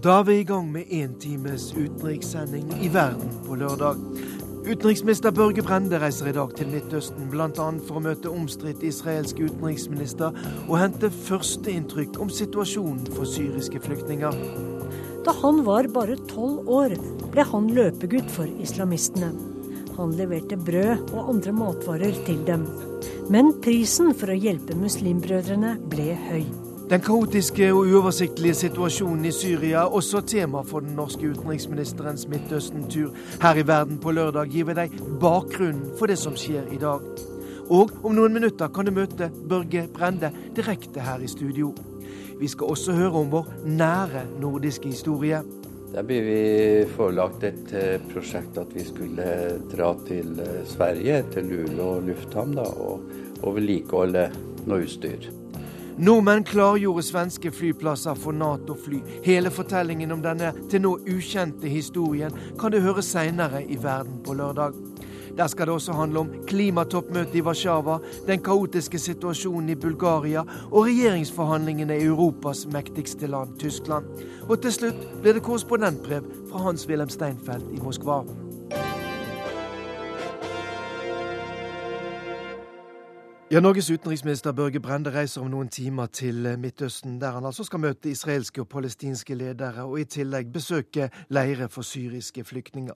Da er vi i gang med én times utenrikssending i verden på lørdag. Utenriksminister Børge Brende reiser i dag til Midtøsten, bl.a. for å møte omstridt israelsk utenriksminister og hente førsteinntrykk om situasjonen for syriske flyktninger. Da han var bare tolv år, ble han løpegutt for islamistene. Han leverte brød og andre matvarer til dem. Men prisen for å hjelpe muslimbrødrene ble høy. Den kaotiske og uoversiktlige situasjonen i Syria er også tema for den norske utenriksministerens Midtøsten-tur. Her i verden på lørdag gir vi deg bakgrunnen for det som skjer i dag. Og om noen minutter kan du møte Børge Brende direkte her i studio. Vi skal også høre om vår nære nordiske historie. Der blir vi forelagt et eh, prosjekt at vi skulle dra til eh, Sverige, til Luleå lufthavn, og, og vedlikeholde noe utstyr. Nordmenn klargjorde svenske flyplasser for Nato-fly. Hele fortellingen om denne til nå ukjente historien kan du høre seinere i Verden på lørdag. Der skal det også handle om klimatoppmøtet i Warszawa, den kaotiske situasjonen i Bulgaria og regjeringsforhandlingene i Europas mektigste land, Tyskland. Og til slutt blir det korrespondentbrev fra Hans-Wilhelm Steinfeld i Moskva. Ja, Norges utenriksminister Børge Brende reiser om noen timer til Midtøsten, der han altså skal møte israelske og palestinske ledere, og i tillegg besøke leirer for syriske flyktninger.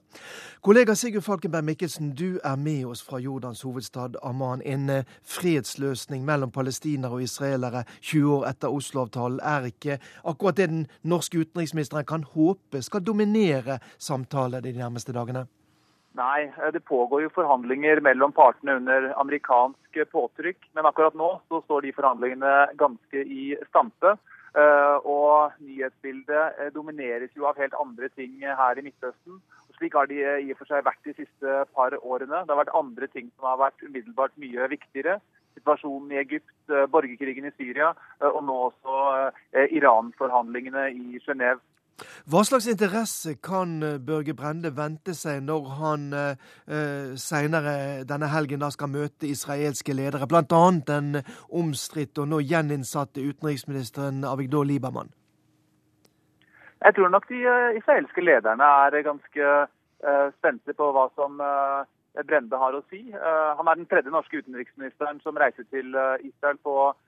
Kollega Sigurd Falkenberg Mikkelsen, du er med oss fra Jordans hovedstad Amman. En eh, fredsløsning mellom palestinere og israelere 20 år etter Oslo-avtalen er ikke akkurat det den norske utenriksministeren kan håpe skal dominere samtaler de nærmeste dagene? Nei, eh, det pågår jo forhandlinger mellom partene under amerikansk påtrykk. Men akkurat nå så står de forhandlingene ganske i stampe. Eh, og nyhetsbildet eh, domineres jo av helt andre ting her i Midtøsten. Slik har de i og for seg vært de siste par årene. Det har vært andre ting som har vært umiddelbart mye viktigere. Situasjonen i Egypt, borgerkrigen i Syria og nå også Iran-forhandlingene i Genéve. Hva slags interesse kan eh, Børge Brende vente seg når han eh, senere denne helgen da skal møte israelske ledere, bl.a. den omstridte og nå gjeninnsatte utenriksministeren Avigdor Liebermann? Jeg tror nok de eh, israelske lederne er ganske uh, spente på hva som uh, Brende har å si. Uh, han er den tredje norske utenriksministeren som reiser til Israel på Eh,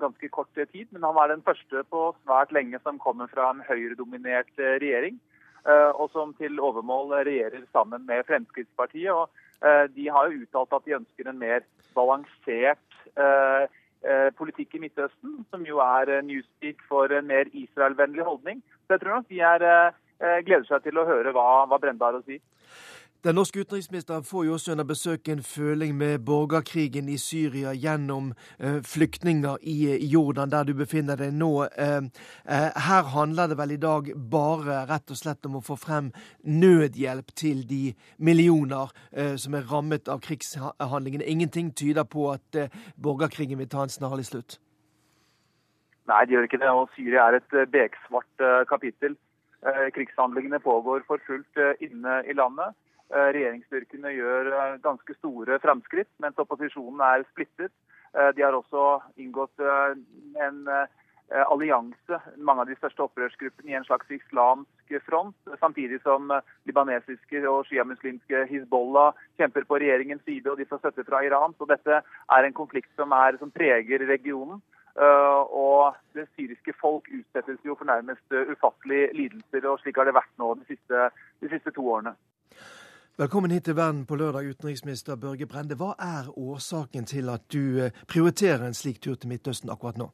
ganske kort tid. Men han var den første på svært lenge som kommer fra en høyredominert eh, regjering. Eh, og som til overmål regjerer sammen med Fremskrittspartiet. og De har jo uttalt at de ønsker en mer balansert politikk i Midtøsten, som jo er newspeak for en mer Israel-vennlig holdning. Så jeg tror nok de er, gleder seg til å høre hva, hva Brende har å si. Den norske utenriksministeren får jo også under besøk en føling med borgerkrigen i Syria gjennom eh, flyktninger i, Jordan, der du befinner deg nå. Eh, uh, her handler det vel i dag bare rett og slett om å få frem nødhjelp til de millioner som er rammet av krigshandlingene. Ingenting tyder på at borgerkrigen vil ta en snarlig slutt. Nei, det gjør ikke det. Og Syria er et beksvart kapittel. Krigshandlingene pågår for fullt inne i landet. Eh, regjeringsstyrkene gjør eh, ganske store framskritt, mens opposisjonen er splittet. Eh, de har også inngått en allianse, mange av de største opprørsgruppene, i en slags islamsk front. Samtidig som libanesiske og sjiamuslimske Hizbollah kjemper på regjeringens side, og de får støtte fra Iran. Så dette er en konflikt som, er, som preger regionen. og det syriske folk utsettes jo for nærmest ufattelige lidelser, og slik har det vært nå de siste, de siste to årene. Velkommen hit til Verden på lørdag, utenriksminister Børge Brende. Hva er årsaken til at du eh, prioriterer en slik tur til Midtøsten akkurat nå?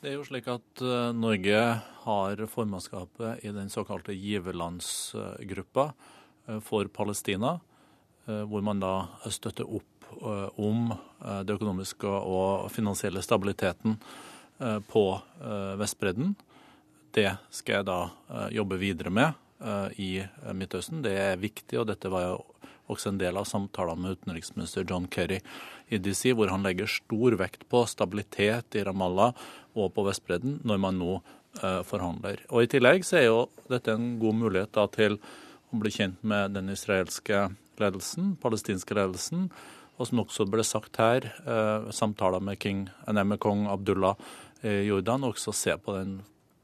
Det er jo slik at eh, Norge har formannskapet i den såkalte giverlandsgruppa eh, for Palestina, hvor man da støtter opp om det økonomiske og finansielle stabiliteten på Vestbredden. Det skal jeg da jobbe videre med i eh, Midtøsten. Det er viktig, og dette var jo også en del av samtalene med utenriksminister John Kerry i DC, hvor han legger stor vekt på stabilitet i Ramallah og på Vestbredden når man nå uh, forhandler. Og I tillegg så er jo dette en god mulighet da, til å bli kjent med den israelske ledelsen, palestinske ledelsen, og som også ble sagt her, samtaler med, King, nei, med kong Abdullah i Jordan, og også se på den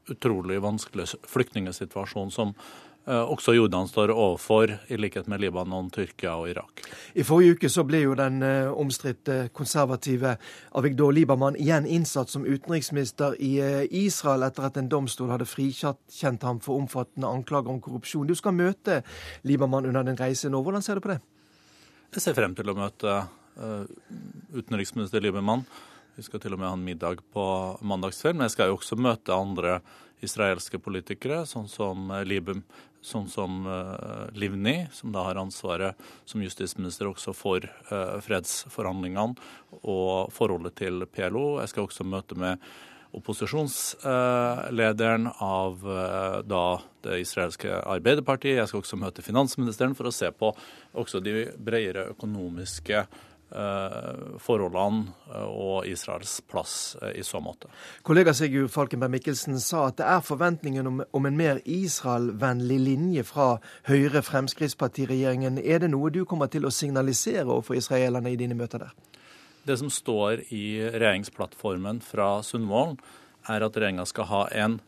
utrolig vanskelige flyktningsituasjonen som Eh, også Jordan står overfor, i likhet med Libanon, Tyrkia og Irak. I forrige uke så ble jo den uh, omstridte konservative Avigdor Libaman igjen innsatt som utenriksminister i uh, Israel etter at en domstol hadde frikjent ham for omfattende anklager om korrupsjon. Du skal møte Libaman under din reise nå. Hvordan ser du på det? Jeg ser frem til å møte utenriksminister Libaman. Vi skal til og med ha en middag på mandagskveld, men jeg skal jo også møte andre israelske politikere, sånn som Libum, sånn som uh, Livni, som da har ansvaret som justisminister også for uh, fredsforhandlingene og forholdet til PLO. Jeg skal også møte med opposisjonslederen av da det israelske Arbeiderpartiet. Jeg skal også møte finansministeren for å se på også de bredere økonomiske Eh, forholdene eh, og Israels plass eh, i så måte. Kollega Sigurd Falkenberg Mikkelsen sa at det er forventningen om, om en mer Israel-vennlig linje fra Høyre-Fremskrittspartiregjeringen. Er det noe du kommer til å signalisere overfor israelerne i dine møter der? Det som står i regjeringsplattformen fra Sundvolden, er at regjeringa skal ha en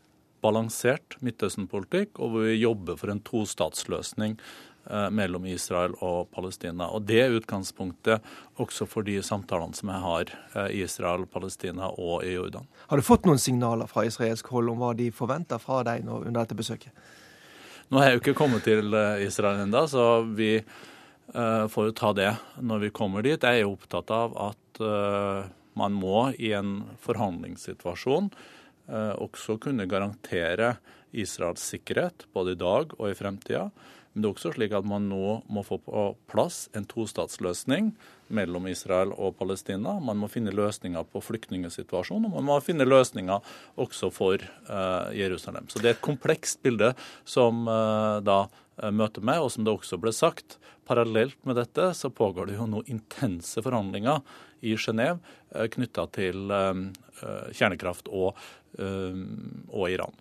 balansert Midtøsten-politikk, og hvor vi jobber for en tostatsløsning Eh, mellom Israel og Palestina. Og Det er utgangspunktet også for de samtalene som jeg har eh, i Israel, Palestina og i Jordan. Har du fått noen signaler fra israelsk hold om hva de forventer fra deg nå, under dette besøket? Nå har jeg jo ikke kommet til eh, Israel ennå, så vi får jo ta det når vi kommer dit. Jeg er jo opptatt av at man må i en forhandlingssituasjon også kunne garantere Israels sikkerhet, både i dag og i fremtida. Men det er også slik at man nå må få på plass en tostatsløsning mellom Israel og Palestina. Man må finne løsninger på flyktningsituasjonen, og man må finne løsninger også for uh, Jerusalem. Så det er et komplekst bilde som uh, da uh, møter meg, og som det også ble sagt. Parallelt med dette så pågår det jo nå intense forhandlinger i Genéve knytta til kjernekraft og Eh, og Iran.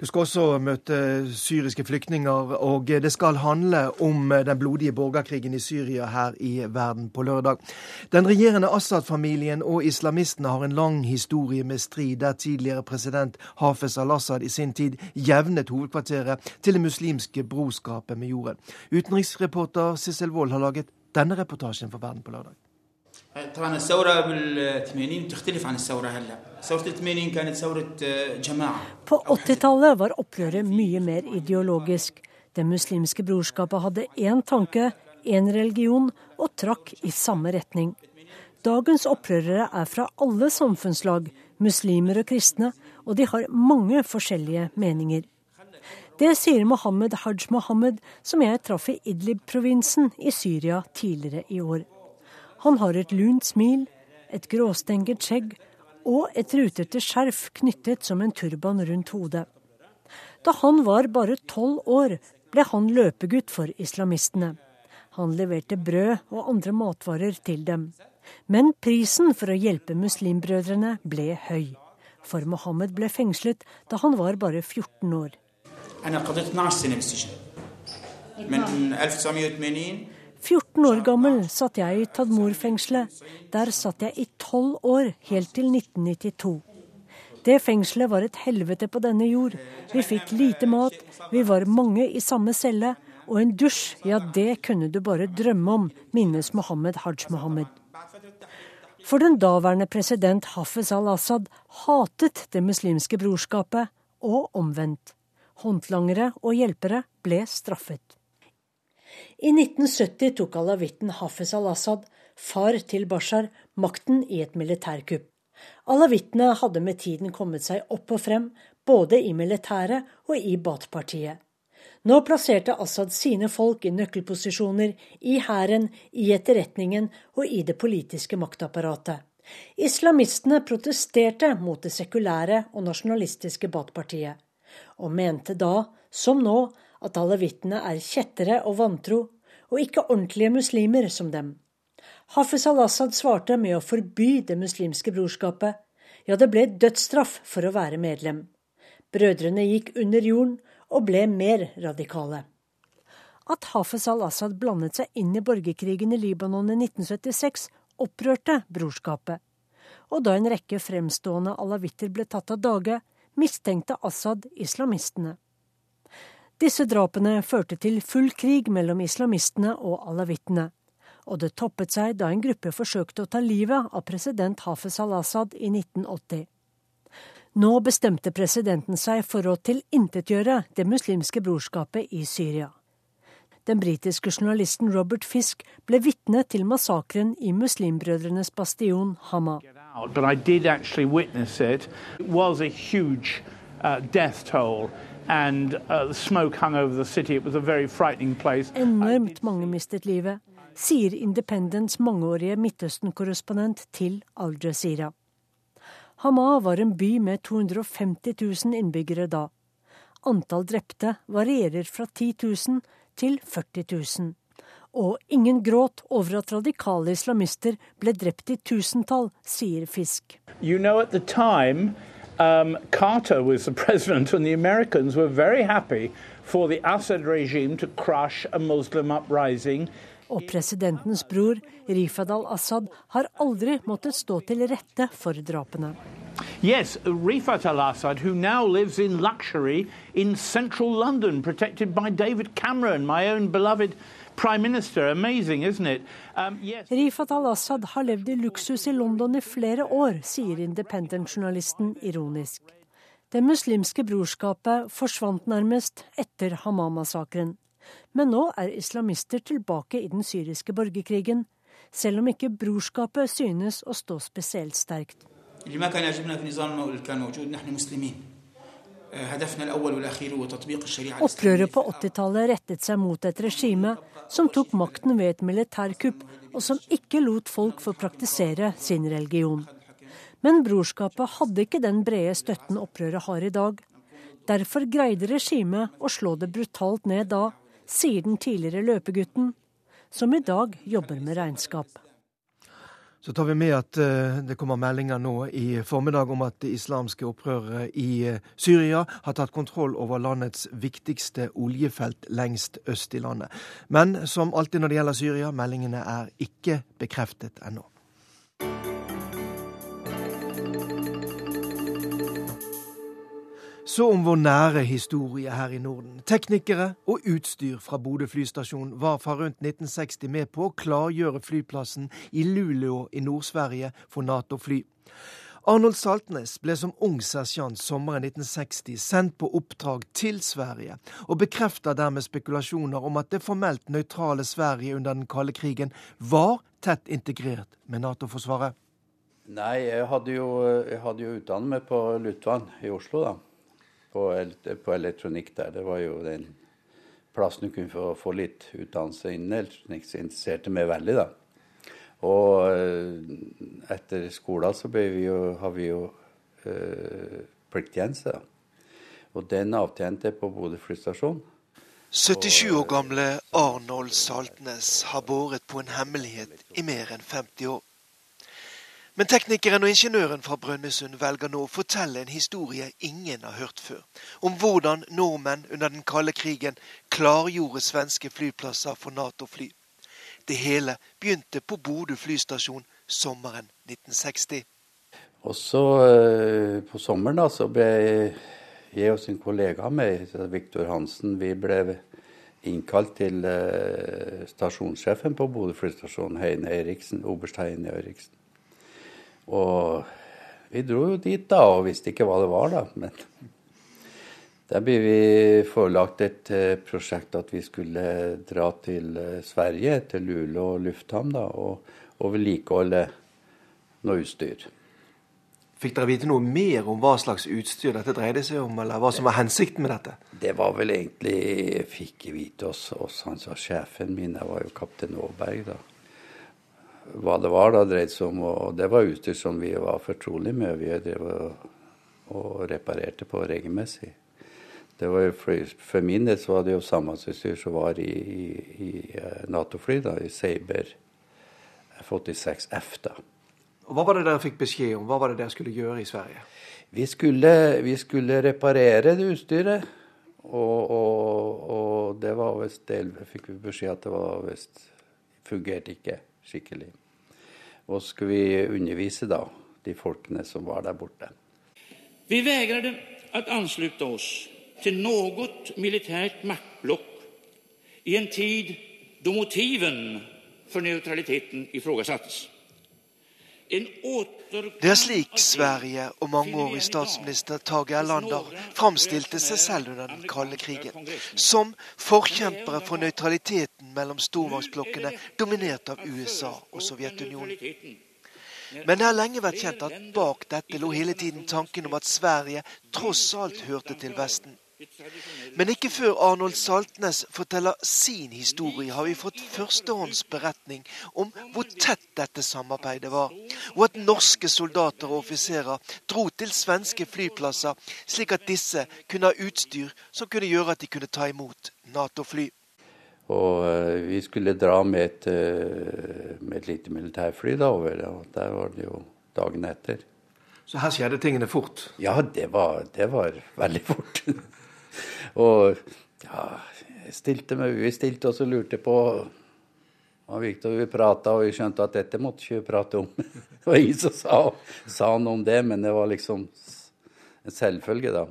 Du skal også møte syriske flyktninger, og det skal handle om den blodige borgerkrigen i Syria her i verden på lørdag. Den regjerende Assad-familien og islamistene har en lang historie med strid, der tidligere president Hafez al-Assad i sin tid jevnet hovedkvarteret til det muslimske broskapet med jorden. Utenriksreporter Sissel Wold har laget denne reportasjen for Verden på lørdag. طبعا الثورة بال80 تختلف عن الثورة هلا ثورة ال80 كانت ثورة جماعة På 80-tallet var opprøret mye mer ideologisk. Det muslimske brorskapet hadde én tanke, én religion, og trakk i samme retning. Dagens opprørere er fra alle samfunnslag, muslimer og kristne, og de har mange forskjellige meninger. Det sier Mohammed Haj Mohammed, som jeg traff i Idlib-provinsen i Syria tidligere i år. Han har et lunt smil, et gråstenget skjegg og et rutete skjerf knyttet som en turban rundt hodet. Da han var bare tolv år, ble han løpegutt for islamistene. Han leverte brød og andre matvarer til dem. Men prisen for å hjelpe muslimbrødrene ble høy. For Mohammed ble fengslet da han var bare 14 år. 14 år gammel satt jeg i Tadmor-fengselet. Der satt jeg i tolv år, helt til 1992. Det fengselet var et helvete på denne jord. Vi fikk lite mat, vi var mange i samme celle, og en dusj, ja det kunne du bare drømme om, minnes Mohammed Haj Mohammed. For den daværende president Hafez al-Assad hatet det muslimske brorskapet, og omvendt. Håndlangere og hjelpere ble straffet. I 1970 tok alavitten Hafez al-Assad, far til Bashar, makten i et militærkupp. Alawittene hadde med tiden kommet seg opp og frem, både i militæret og i Baath-partiet. Nå plasserte Assad sine folk i nøkkelposisjoner i hæren, i etterretningen og i det politiske maktapparatet. Islamistene protesterte mot det sekulære og nasjonalistiske Baath-partiet, og mente da, som nå, at alawittene er kjettere og vantro, og ikke ordentlige muslimer som dem. Hafez al-Assad svarte med å forby det muslimske brorskapet. Ja, det ble dødsstraff for å være medlem. Brødrene gikk under jorden og ble mer radikale. At Hafez al-Assad blandet seg inn i borgerkrigen i Libanon i 1976, opprørte brorskapet. Og da en rekke fremstående alawitter ble tatt av dage, mistenkte Assad islamistene. Disse drapene førte til full krig mellom islamistene og alawittene. Og det toppet seg da en gruppe forsøkte å ta livet av president Hafez al-Assad i 1980. Nå bestemte presidenten seg for å tilintetgjøre Det muslimske brorskapet i Syria. Den britiske journalisten Robert Fisk ble vitne til massakren i muslimbrødrenes bastion Hama. Enormt mange mistet livet, sier Independents mangeårige Midtøsten-korrespondent til Al Jazeera. Hama var en by med 250 000 innbyggere da. Antall drepte varierer fra 10 000 til 40 000. Og ingen gråt over at radikale islamister ble drept i tusentall, sier Fisk. You know, at the time, um, Carter was the president, and the Americans were very happy for the Assad regime to crush a Muslim uprising. Og presidentens bror, Rifad al-Assad, har aldri måttet stå til rette for drapene. Yes, Rifat al Assad, who now lives in luxury in central London, protected by David Cameron, my own beloved prime minister. Amazing, isn't it? Um, yes. Rifat al-Assad har levd i luksus i London i flere år, sier independent-journalisten ironisk. Det muslimske brorskapet forsvant nærmest etter Hamam-massakren. Men nå er islamister tilbake i den syriske borgerkrigen, selv om ikke brorskapet synes å stå spesielt sterkt. Opprøret på 80-tallet rettet seg mot et regime som tok makten ved et militærkupp, og som ikke lot folk få praktisere sin religion. Men brorskapet hadde ikke den brede støtten opprøret har i dag. Derfor greide regimet å slå det brutalt ned da, sier den tidligere løpegutten, som i dag jobber med regnskap. Så tar vi med at uh, det kommer meldinger nå i formiddag om at det islamske opprøret i uh, Syria har tatt kontroll over landets viktigste oljefelt lengst øst i landet. Men som alltid når det gjelder Syria, meldingene er ikke bekreftet ennå. Så om vår nære historie her i Norden. Teknikere og utstyr fra Bodø flystasjon var fra rundt 1960 med på å klargjøre flyplassen i Luleå i Nord-Sverige for Nato-fly. Arnold Saltnes ble som ung sersjant sommeren 1960 sendt på oppdrag til Sverige, og bekrefter dermed spekulasjoner om at det formelt nøytrale Sverige under den kalde krigen var tett integrert med Nato-forsvaret. Nei, jeg hadde jo, jeg hadde jo utdannet meg på Lutvann i Oslo, da på, på, elektronikk der. Det var jo den plassen du kunne få, få litt utdannelse innen elektronikk, som interesserte meg veldig, da. Og eh, etter skolen så vi jo, har vi jo øh, plikttjeneste, da. Og den avtjente jeg på Bodø flystasjon. 77 år gamle Arnold Saltnes har båret på en hemmelighet i mer enn 50 år. Men teknikeren og ingeniøren fra Brønnøysund velger nå å fortelle en historie ingen har hørt før. Om hvordan nordmenn under den kalde krigen klargjorde svenske flyplasser for Nato-fly. Det hele begynte på Bodø flystasjon sommeren 1960. Og så eh, på sommeren da, så ble jeg og sin kollega med, Viktor Hansen, vi ble innkalt til eh, stasjonssjefen på Bodø flystasjon, Heine Eriksen, oberst Heine Eriksen. Og vi dro jo dit da, og visste ikke hva det var, da. Men der ble vi forelagt et eh, prosjekt at vi skulle dra til eh, Sverige, til Luleå lufthavn, da, og, og vedlikeholde noe utstyr. Fikk dere vite noe mer om hva slags utstyr dette dreide seg om, eller hva som var hensikten med dette? Det var vel egentlig fikk vite oss, oss han sa sjefen min, jeg var jo kaptein Aaberg da hva det var da dreide seg om. Og det var utstyr som vi var fortrolige med. Vi drev og, og reparerte på regelmessig. Det var for, for min del så var det jo samme utstyr som var i, i, i eh, Nato-fly, da, i Saber F-86F. da. Og Hva var det dere fikk beskjed om? Hva var det dere skulle gjøre i Sverige? Vi skulle, vi skulle reparere det utstyret. Og, og, og det var visst Fikk vi beskjed at det var visst fungerte ikke skikkelig. Og skulle vi undervise da de folkene som var der borte. Vi vegrade å anslutte oss til noe militært maktblokk i en tid da motiven for neutraliteten ifrågasattes. Det er slik Sverige og mangeårig statsminister Tage Erlander framstilte seg selv under den kalde krigen. Som forkjempere for nøytraliteten mellom stormaktsblokkene dominert av USA og Sovjetunionen. Men det har lenge vært kjent at bak dette lå hele tiden tanken om at Sverige tross alt hørte til Vesten. Men ikke før Arnold Saltnes forteller sin historie, har vi fått førstehåndsberetning om hvor tett dette samarbeidet var, og at norske soldater og offiserer dro til svenske flyplasser, slik at disse kunne ha utstyr som kunne gjøre at de kunne ta imot Nato-fly. Og uh, vi skulle dra med et, uh, med et lite militærfly da over, og der var det jo dagen etter. Så her skjedde tingene fort? Ja, det var, det var veldig fort. Og ja, stilte meg, vi stilte oss og lurte på og Victor vi prata, og vi skjønte at dette måtte ikke vi prate om. det var ingen som sa, sa, noe om det, men det var liksom en selvfølge, da.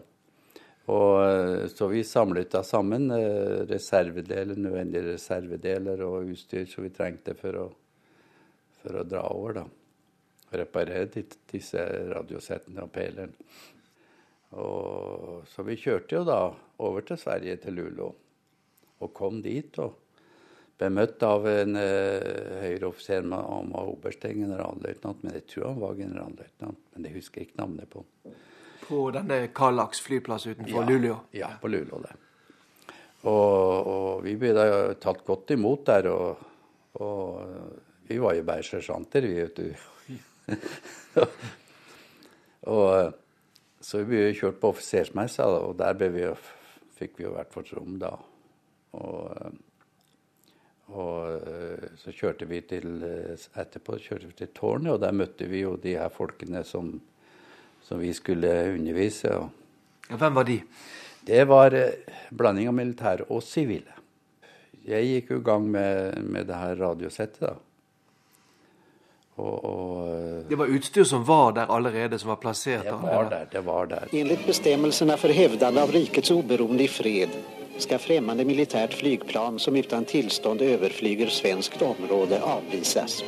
Og Så vi samlet da sammen eh, reservedeler, nødvendige reservedeler og utstyr som vi trengte for å, for å dra over, da. Reparere disse radiosettene og peleren. Og, så vi kjørte jo da over til Sverige, til Luleå, og kom dit. og ble møtt av en eh, høyreoffiser, offiser om var oberst generalløytnant, men jeg tror han var generalløytnant. Men det husker jeg ikke navnet på. På denne Kallax flyplass utenfor ja, Luleå? Ja, på Luleå. det. Og, og vi ble da tatt godt imot der, og, og vi var jo bare sersjanter, vi, vet du. og så vi ble kjørt på offisersmessa, og der vi, fikk vi jo hvert vårt rom da. Og, og, så kjørte vi til etterpå kjørte vi til tårnet, og der møtte vi jo de her folkene som, som vi skulle undervise. Ja, hvem var de? Det var eh, blanding av militære og sivile. Jeg gikk jo i gang med, med det her radiosettet, da. Og, og, eh, det var utstyr som var der allerede, som var plassert? Det var der, det var der. Enligt bestemmelsene for hevdande av rikets oberoende i fred skal fremmede militært flygplan som uten tilstand overflyger svenskt område, avvises.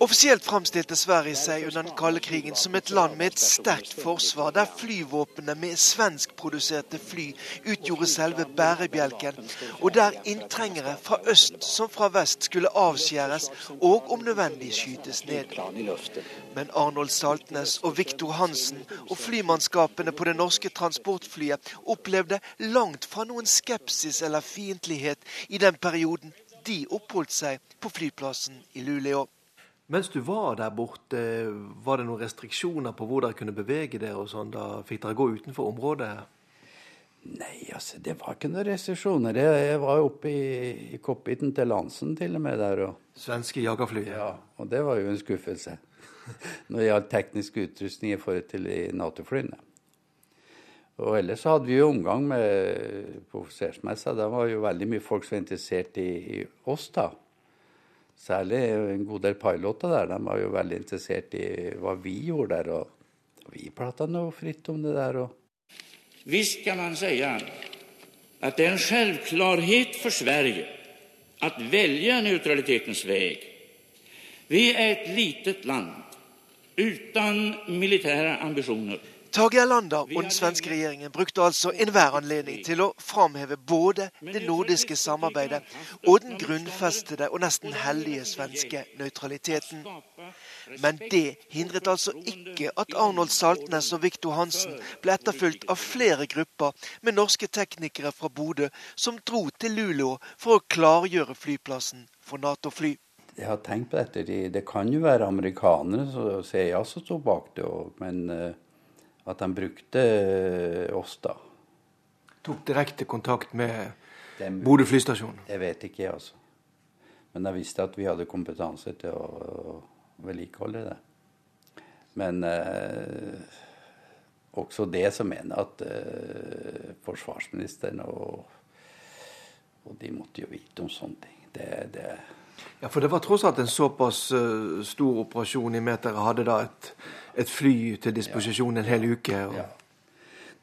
Offisielt framstilte Sverige seg under den kalde krigen som et land med et sterkt forsvar, der flyvåpenet med svenskproduserte fly utgjorde selve bærebjelken, og der inntrengere fra øst som fra vest skulle avskjæres og om nødvendig skytes ned. Men Arnold Saltnes og Viktor Hansen og flymannskapene på det norske transportflyet opplevde langt fra noen skepsis eller fiendtlighet i den perioden de oppholdt seg på flyplassen i Luleå. Mens du var der borte, var det noen restriksjoner på hvor dere kunne bevege dere? og sånn? Da fikk dere gå utenfor området? Nei, altså, det var ikke noen restriksjoner. Jeg var oppe i, i cockpiten til Lansen til og med der. Og... Svenske jagerfly? Ja, og det var jo en skuffelse. Når det gjaldt teknisk utrustning i forhold til Nato-flyene. Og ellers hadde vi jo omgang med på offisersmessa. Da var jo veldig mye folk som var interessert i, i oss, da. Særlig en god del piloter der. De var jo veldig interessert i hva vi gjorde der. Og vi prata noe fritt om det der. Og Visst kan man si at det er en selvklarhet for Sverige å velge nøytralitetens vei. Vi er et litet land uten militære ambisjoner. Tage Erlander og den svenske regjeringen brukte altså enhver anledning til å framheve både det nordiske samarbeidet og den grunnfestede og nesten hellige svenske nøytraliteten. Men det hindret altså ikke at Arnold Saltnes og Viktor Hansen ble etterfulgt av flere grupper med norske teknikere fra Bodø som dro til Luleå for å klargjøre flyplassen for Nato-fly. Jeg har tenkt på dette. Det kan jo være amerikanere, så ja som står bak det òg. Men eh, at han brukte eh, oss, da. Tok direkte kontakt med Bodø flystasjon? Det vet ikke jeg, altså. Men jeg visste at vi hadde kompetanse til å, å vedlikeholde det. Men eh, også det som mener at eh, forsvarsministeren og, og, de måtte jo vite om sånne ting. Det, det ja, for det var tross alt en såpass uh, stor operasjon i meter. Hadde da et, et fly til disposisjon en hel uke. Og... Ja.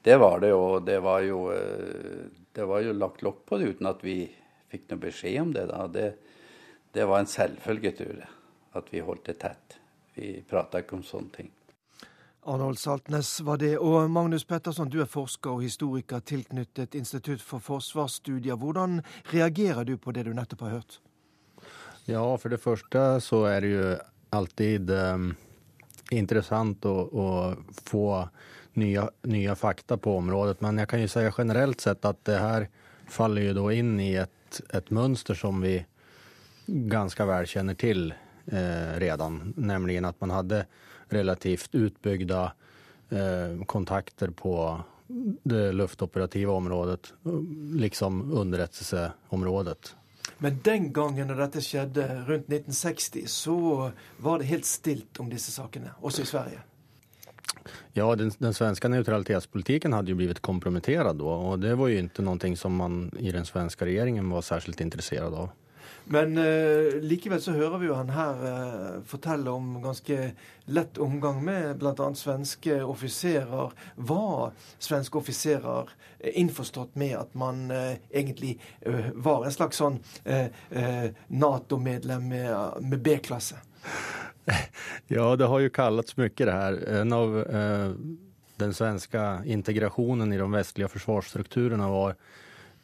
Det var det, og det var jo, eh, det var jo lagt lokk på det uten at vi fikk noe beskjed om det. da. Det, det var en selvfølge, tror jeg, at vi holdt det tett. Vi prata ikke om sånne ting. Arnold Saltnes var det. Og Magnus Petterson, du er forsker og historiker tilknyttet Institutt for forsvarsstudier. Hvordan reagerer du på det du nettopp har hørt? Ja, for det første så er det jo alltid um, interessant å, å få nye, nye, fakta på området. Men jeg kan jo si generelt sett at det her faller jo da inn i et, et mønster som vi ganske vel kjenner til eh, redan. Nemlig at man hadde relativt utbygda eh, kontakter på det luftoperative området, liksom underrettelseområdet. Men den gangen når dette skjedde, rundt 1960, så var det helt stilt om disse sakene, også i Sverige? Ja, den, den, svenska neutralitetspolitiken hadde jo blivit komprometterad då och det var jo ikke noe som man i den svenska regjeringen var särskilt intresserad av. Men eh, likevel så hører vi jo han her eh, fortelle om ganske lett omgang med bl.a. svenske offiserer. Var svenske offiserer innforstått med at man eh, egentlig eh, var en slags sånn eh, eh, Nato-medlem med, med B-klasse? Ja, det har jo kallats mye det her. En av eh, den svenske integrasjonen i de vestlige forsvarsstrukturene var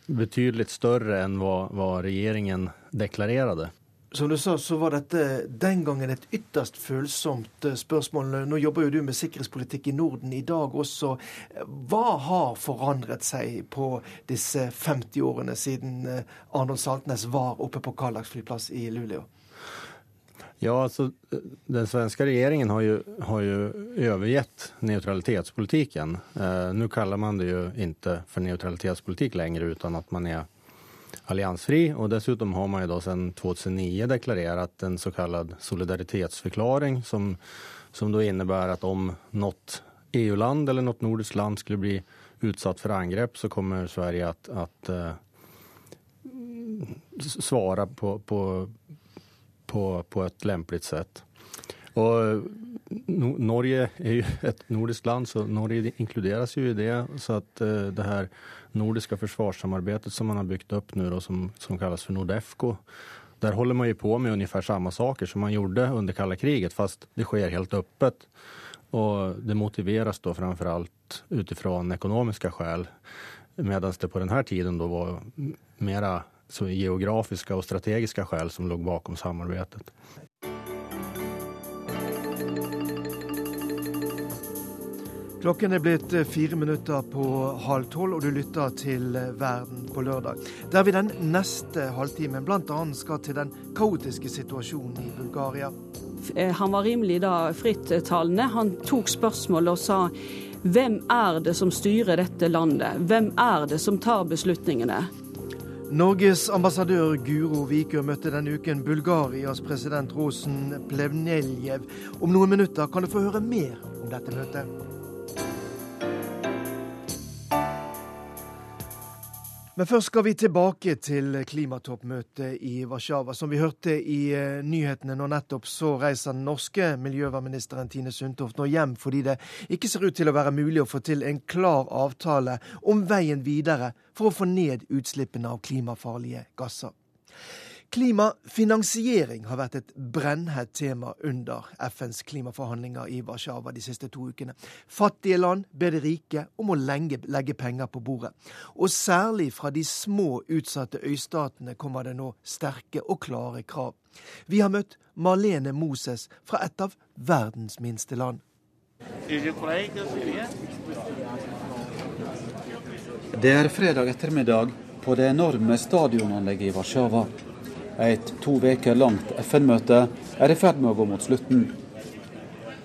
betydelig større enn hva, hva regjeringen deklarerte. Som du sa, så var dette den gangen et ytterst følsomt eh, spørsmål. Nå jobber jo du med sikkerhetspolitikk i Norden i dag også. Hva har forandret seg på disse 50 årene siden eh, Arnold Saltnes var oppe på Kallax flyplass i Luleå? Ja, alltså den svenska regeringen har ju, har ju neutralitetspolitiken. Eh, nu kallar man det ju inte för neutralitetspolitik längre utan att man är alliansfri och dessutom har man ju då sedan 2009 deklarerat en så kallad solidaritetsförklaring som, som då innebär att om något EU-land eller något nordiskt land skulle bli utsatt för angrepp så kommer Sverige att, att eh, på, på på, på et lempelig sett. Og Norge er jo et nordisk land, så Norge inkluderes jo i det. Så at uh, det her nordiske forsvarssamarbeidet som man har bygd opp nå, som, som kalles for Nordefco, der holder man jo på med ungefär samme saker som man gjorde under kalla kriget, fast det skjer helt öppet. Og det motiveres da framfor alt ut ifra økonomiske skäl, medan det på denne tiden da var mera geografiska och strategiska skäl som låg bakom samarbetet. Klokken er blitt eh, fire minutter på halv tolv, og du lytter til Verden på lørdag. Der vi den neste halvtimen bl.a. skal til den kaotiske situasjonen i Bulgaria. Eh, han var rimelig da frittalende. Han tok spørsmålet og sa hvem er det som styrer dette landet? Hvem er det som tar beslutningene? Norges ambassadør Guro Vikør møtte denne uken Bulgarias president Rosen Plevneljev. Om noen minutter kan du få høre mer om dette møtet. Men først skal vi tilbake til klimatoppmøtet i Warszawa. Som vi hørte i eh, nyhetene nå nettopp, så reiser den norske miljøvernministeren Tine Sundtoft nå hjem fordi det ikke ser ut til å være mulig å få til en klar avtale om veien videre for å få ned utslippene av klimafarlige gasser. Klimafinansiering har vært et brennhett tema under FNs klimaforhandlinger i Warszawa de siste to ukene. Fattige land ber de rike om å lenge, legge penger på bordet. Og særlig fra de små, utsatte øystatene kommer det nå sterke og klare krav. Vi har møtt Marlene Moses fra et av verdens minste land. Det er fredag ettermiddag på det enorme stadionanlegget i Warszawa. Et to uker langt FN-møte er i ferd med å gå mot slutten.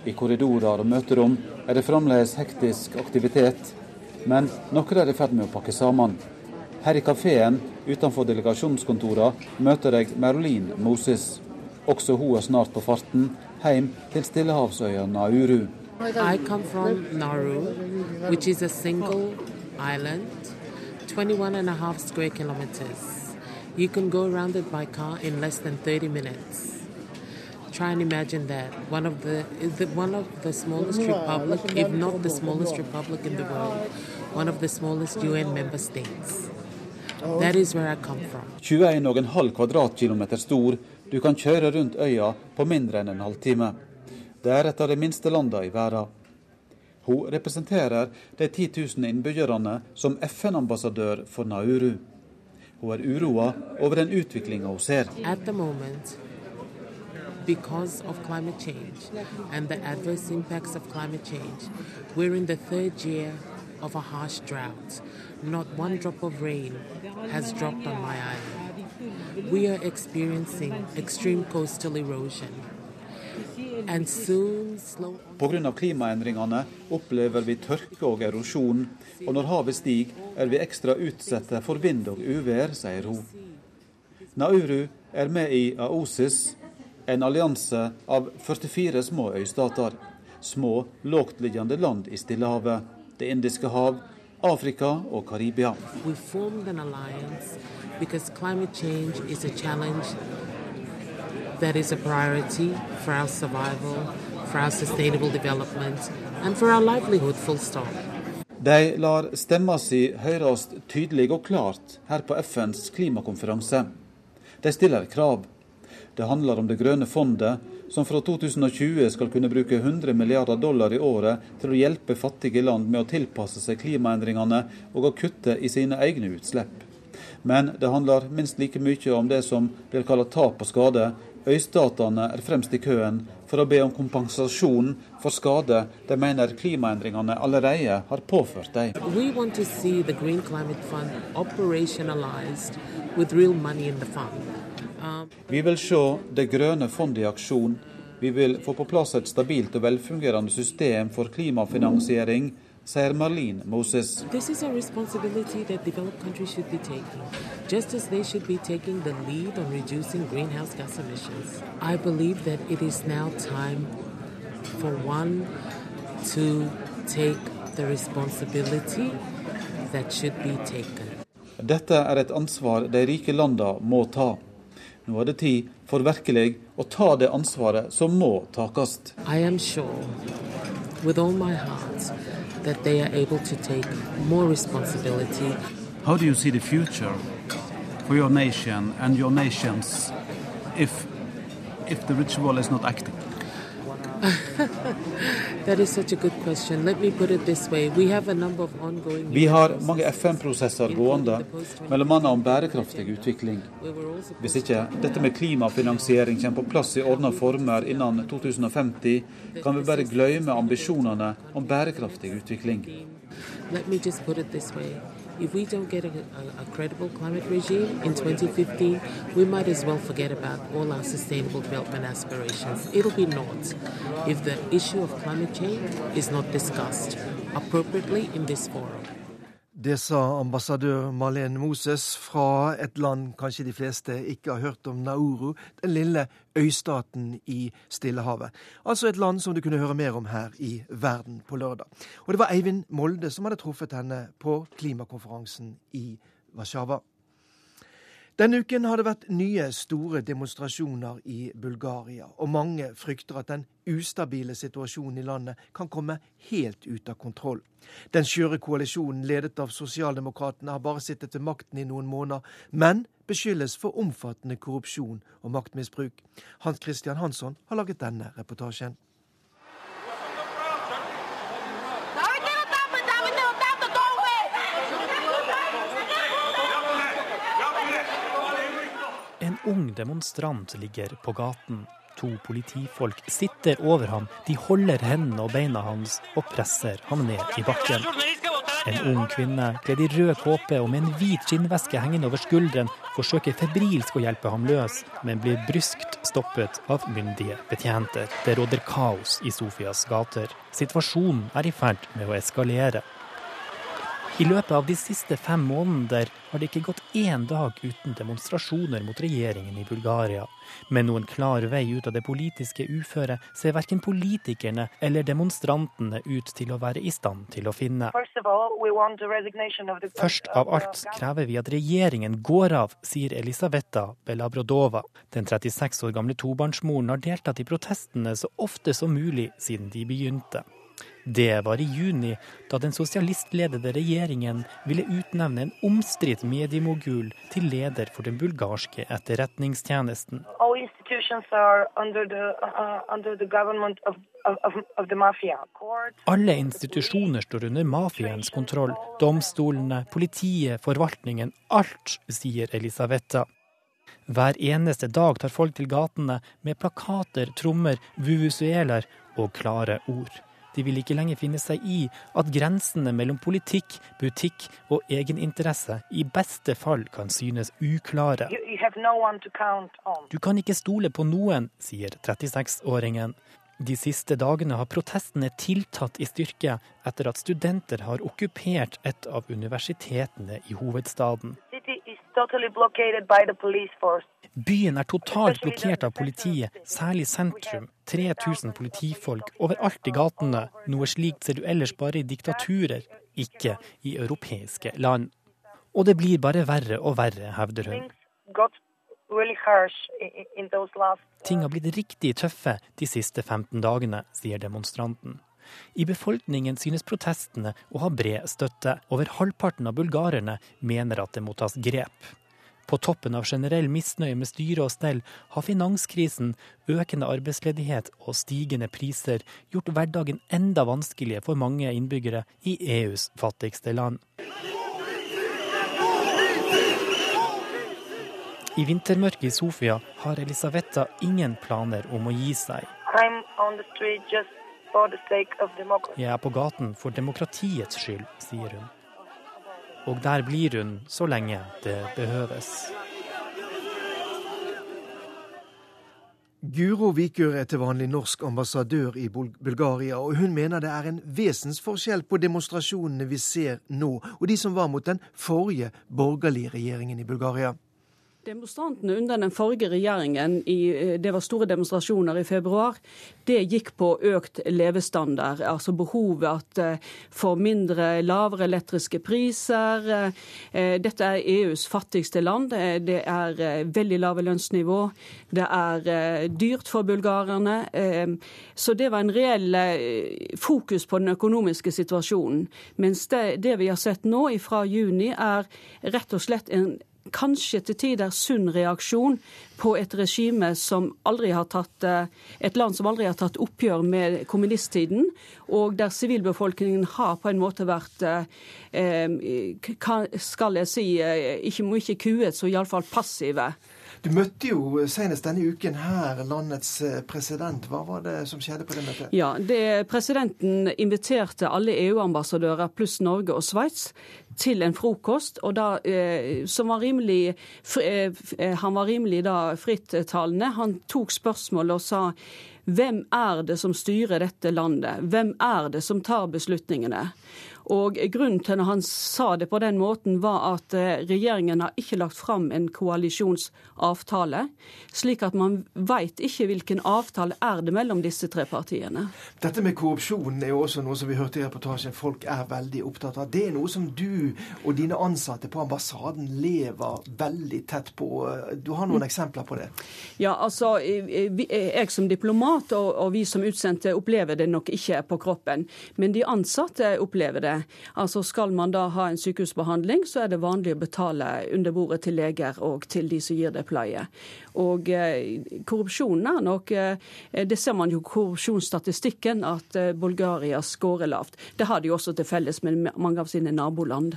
I korridorer og møterom er det fremdeles hektisk aktivitet, men noe er i ferd med å pakke sammen. Her i kafeen utenfor delegasjonskontorene møter jeg Merlin Moses. Også hun er snart på farten hjem til stillehavsøya Nauru. I come from Nauru, which is a single island 21 and a. You can go around it by car in less than 30 minutes. Try and imagine that. One of the is it one of the smallest republic, if not the smallest republic in the world, one of the smallest UN member states. That is where I come from. 21,5 kvadratkilometer stor. Du kan kjøre rundt øya på mindre enn en halvtime. Det er et av de minste landene i verden. Hun representerer de 10 000 innbyggerne som FN-ambassadør for Nauru. Hun er uroa over den utviklinga hun ser. At the moment, because of climate change and the adverse impacts of climate change, we're in the third year of a harsh drought. Not one drop of rain has dropped on my island. We are experiencing extreme coastal erosion. Pga. klimaendringene opplever vi tørke og erosjon, og når havet stiger, er vi ekstra utsatte for vind og uvær, sier hun. Nauru er med i AOSIS, en allianse av 44 små øystater. Små, lågtliggende land i Stillehavet, Det indiske hav, Afrika og Karibia. we formed an alliance because climate change is a challenge that is a priority for our survival, for our sustainable development, and for our livelihood, full stop. De lar stemma si høres tydelig og klart her på FNs klimakonferanse. De stiller krav. Det handler om det grønne fondet, som fra 2020 skal kunne bruke 100 milliarder dollar i året til å hjelpe fattige land med å tilpasse seg klimaendringene og å kutte i sine egne utslipp. Men det handler minst like mye om det som blir kalt tap og skade. Øystatene er fremst i køen for å be om kompensasjon for skade de mener klimaendringene allerede har påført dem. We want to see the Green Climate Fund operationalized with real money in the fund. Um, Vi vil se Det grønne fondet i aksjon. Vi vil få på plass et stabilt og velfungerende system for klimafinansiering, sier Marlene Moses. This is a responsibility that developed countries should be taking, just as they should be taking the lead on reducing greenhouse gas emissions. I believe that it is now time for one to take the responsibility that should be taken. Dette er et ansvar de rike landene må ta. Nå er det tid for virkelig å ta det ansvaret som må takes. I am sure, with all my heart, that they are able to take more responsibility. How do you see the future for your nation and your nations if if the ritual is not acting? Vi har mange FN-prosesser gående, bl.a. om bærekraftig utvikling. Hvis ikke dette med klimafinansiering kommer på plass i ordna former innen 2050, kan vi bare glemme ambisjonene om bærekraftig utvikling. Let me just put it this way. If we don't get a, a, a credible climate regime in 2015, we might as well forget about all our sustainable development aspirations. It'll be naught if the issue of climate change is not discussed appropriately in this forum. Det sa ambassadør Marlene Moses fra et land kanskje de fleste ikke har hørt om, Nauru, den lille øystaten i Stillehavet. Altså et land som du kunne høre mer om her i Verden på lørdag. Og det var Eivind Molde som hadde truffet henne på klimakonferansen i Warszawa. Denne uken har det vært nye store demonstrasjoner i Bulgaria, og mange frykter at den ustabile situasjonen i landet kan komme helt ut av kontroll. Den skjøre koalisjonen ledet av Sosialdemokratene har bare sittet ved makten i noen måneder, men beskyldes for omfattende korrupsjon og maktmisbruk. Hans Christian Hansson har laget denne reportasjen. En ung demonstrant ligger på gaten. To politifolk sitter over ham, de holder hendene og beina hans og presser ham ned i bakken. En ung kvinne kledd i rød kåpe og med en hvit skinnveske hengende over skulderen forsøker febrilsk å hjelpe ham løs, men blir bryskt stoppet av myndige betjenter. Det råder kaos i Sofias gater. Situasjonen er i ferd med å eskalere. I løpet av de siste fem måneder har det ikke gått én dag uten demonstrasjoner mot regjeringen i Bulgaria. Men noen klar vei ut av det politiske uføret ser verken politikerne eller demonstrantene ut til å være i stand til å finne. Først av alt krever vi at regjeringen går av, sier Elisaveta Belabrodova. Den 36 år gamle tobarnsmoren har deltatt i protestene så ofte som mulig siden de begynte. Det var i juni, da den sosialistledede regjeringen ville utnevne en omstridt mediemogul til leder for den bulgarske etterretningstjenesten. Uh, alle institusjoner står under mafiaens kontroll. Domstolene, politiet, forvaltningen. Alt, sier Elisaveta. Hver eneste dag tar folk til gatene med plakater, trommer, vuvuzuelaer og klare ord. De vil ikke lenger finne seg i at grensene mellom politikk, butikk og egeninteresse i beste fall kan synes uklare. Du kan ikke stole på noen, sier 36-åringen. De siste dagene har protestene tiltatt i styrke etter at studenter har okkupert et av universitetene i hovedstaden. Byen er totalt blokkert av politiet, særlig sentrum. 3000 politifolk overalt i gatene. Noe slikt ser du ellers bare i diktaturer, ikke i europeiske land. Og det blir bare verre og verre, hevder hun. Ting har blitt riktig tøffe de siste 15 dagene, sier demonstranten. I befolkningen synes protestene å ha bred støtte. Over halvparten av bulgarerne mener at det må tas grep. På toppen av generell misnøye med styre og stell har finanskrisen, økende arbeidsledighet og stigende priser gjort hverdagen enda vanskeligere for mange innbyggere i EUs fattigste land. I vintermørket i Sofia har Elisaveta ingen planer om å gi seg. Jeg er på gaten for demokratiets skyld, sier hun. Og der blir hun så lenge det behøves. Guro Vikør er til vanlig norsk ambassadør i Bulgaria, og hun mener det er en vesensforskjell på demonstrasjonene vi ser nå, og de som var mot den forrige borgerlige regjeringen i Bulgaria. Demonstrantene under den forrige regjeringen, i, eh, det var store demonstrasjoner i februar, det gikk på økt levestandard. Altså behovet eh, for mindre, lavere elektriske priser. Eh, dette er EUs fattigste land. Det er veldig lave lønnsnivå. Det er dyrt for bulgarerne. Så det var en reell fokus på den økonomiske situasjonen. Mens det, det vi har sett nå fra juni, er rett og slett en kanskje til tider sunn reaksjon på et regime som aldri har tatt eh, et land som aldri har tatt oppgjør med kommunisttiden, og der sivilbefolkningen har på en måte vært eh, eh, skal jeg si, ikke, må ikke kuet, så iallfall passive. Du møtte jo senest denne uken her landets president. Hva var det som skjedde på det møtet? Ja, det, Presidenten inviterte alle EU-ambassadører pluss Norge og Sveits til en frokost, og da, eh, som var rimelig, eh, eh, han var rimelig da frittalende. Han tok spørsmålet og sa hvem er det som styrer dette landet? Hvem er det som tar beslutningene? Og Grunnen til at han sa det på den måten, var at eh, regjeringen har ikke lagt fram en koalisjonsavtale. Slik at man veit ikke hvilken avtale er det mellom disse tre partiene. Dette med korrupsjon er jo også noe som vi hørte i reportasjen folk er veldig opptatt av. Det er noe som du og dine ansatte på ambassaden lever veldig tett på. Du har noen eksempler på det? Ja, altså jeg som diplomat og vi som utsendte opplever det nok ikke på kroppen. Men de ansatte opplever det. Altså Skal man da ha en sykehusbehandling, så er det vanlig å betale under bordet til leger og til de som gir det pleie. Og eh, korrupsjonen er nok eh, Det ser man jo korrupsjonsstatistikken, at eh, Bulgaria scorer lavt. Det har de også til felles med mange av sine naboland.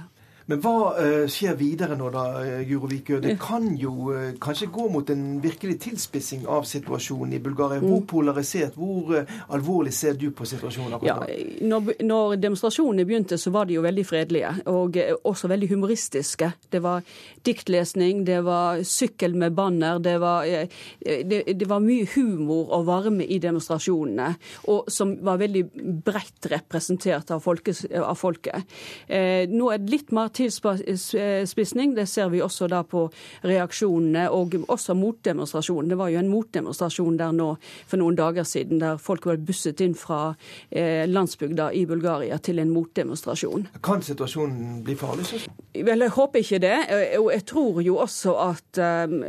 Men hva uh, skjer videre nå, da, eh, Guro Vikø? Det kan jo uh, kanskje gå mot en virkelig tilspissing av situasjonen i Bulgaria. Hvor mm. polarisert, hvor uh, alvorlig ser du på situasjonen akkurat ja, når, når, demonstrasjonene begynte, så var de jo veldig fredelige, og også veldig humoristiske. Det var diktlesning, det var sykkel med banner, det var, det, det var mye humor og varme i demonstrasjonene, og som var veldig bredt representert av, folket. Av folket. nå er det litt mer tilspissing. Det ser vi også da på reaksjonene, og også motdemonstrasjonen. Det var jo en motdemonstrasjon der nå for noen dager siden, der folk var busset inn fra eh, landsbygda i Bulgaria til en motdemonstrasjon. Kan situasjonen bli farlig? Så? Vel, jeg håper ikke det. Og jeg tror jo også at um,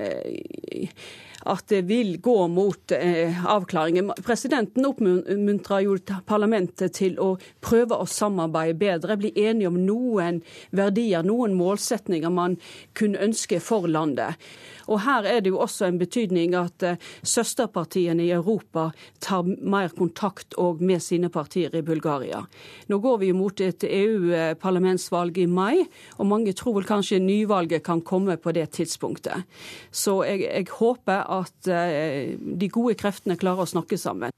at det vil gå mot eh, avklaringer. Presidenten oppmuntrer jo parlamentet til å prøve å samarbeide bedre, bli enige om noen verdier, noen målsetninger man kunne ønske for landet. Og Her er det jo også en betydning at eh, søsterpartiene i Europa tar mer kontakt med sine partier i Bulgaria. Nå går vi mot et EU-parlamentsvalg i mai, og mange tror vel kanskje nyvalget kan komme på det tidspunktet. Så jeg, jeg håper at eh, de gode kreftene klarer å snakke sammen.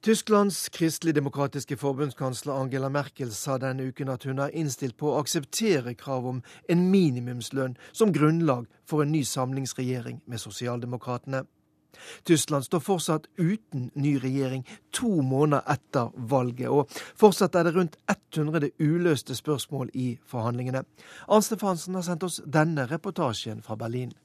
Tysklands kristelig-demokratiske forbundskansler Angela Merkel sa denne uken at hun er innstilt på å akseptere krav om en minimumslønn som grunnlag for en ny samlingsregjering med sosialdemokratene. Tyskland står fortsatt uten ny regjering to måneder etter valget, og fortsatt er det rundt 100 uløste spørsmål i forhandlingene. Arnt Stefansen har sendt oss denne reportasjen fra Berlin.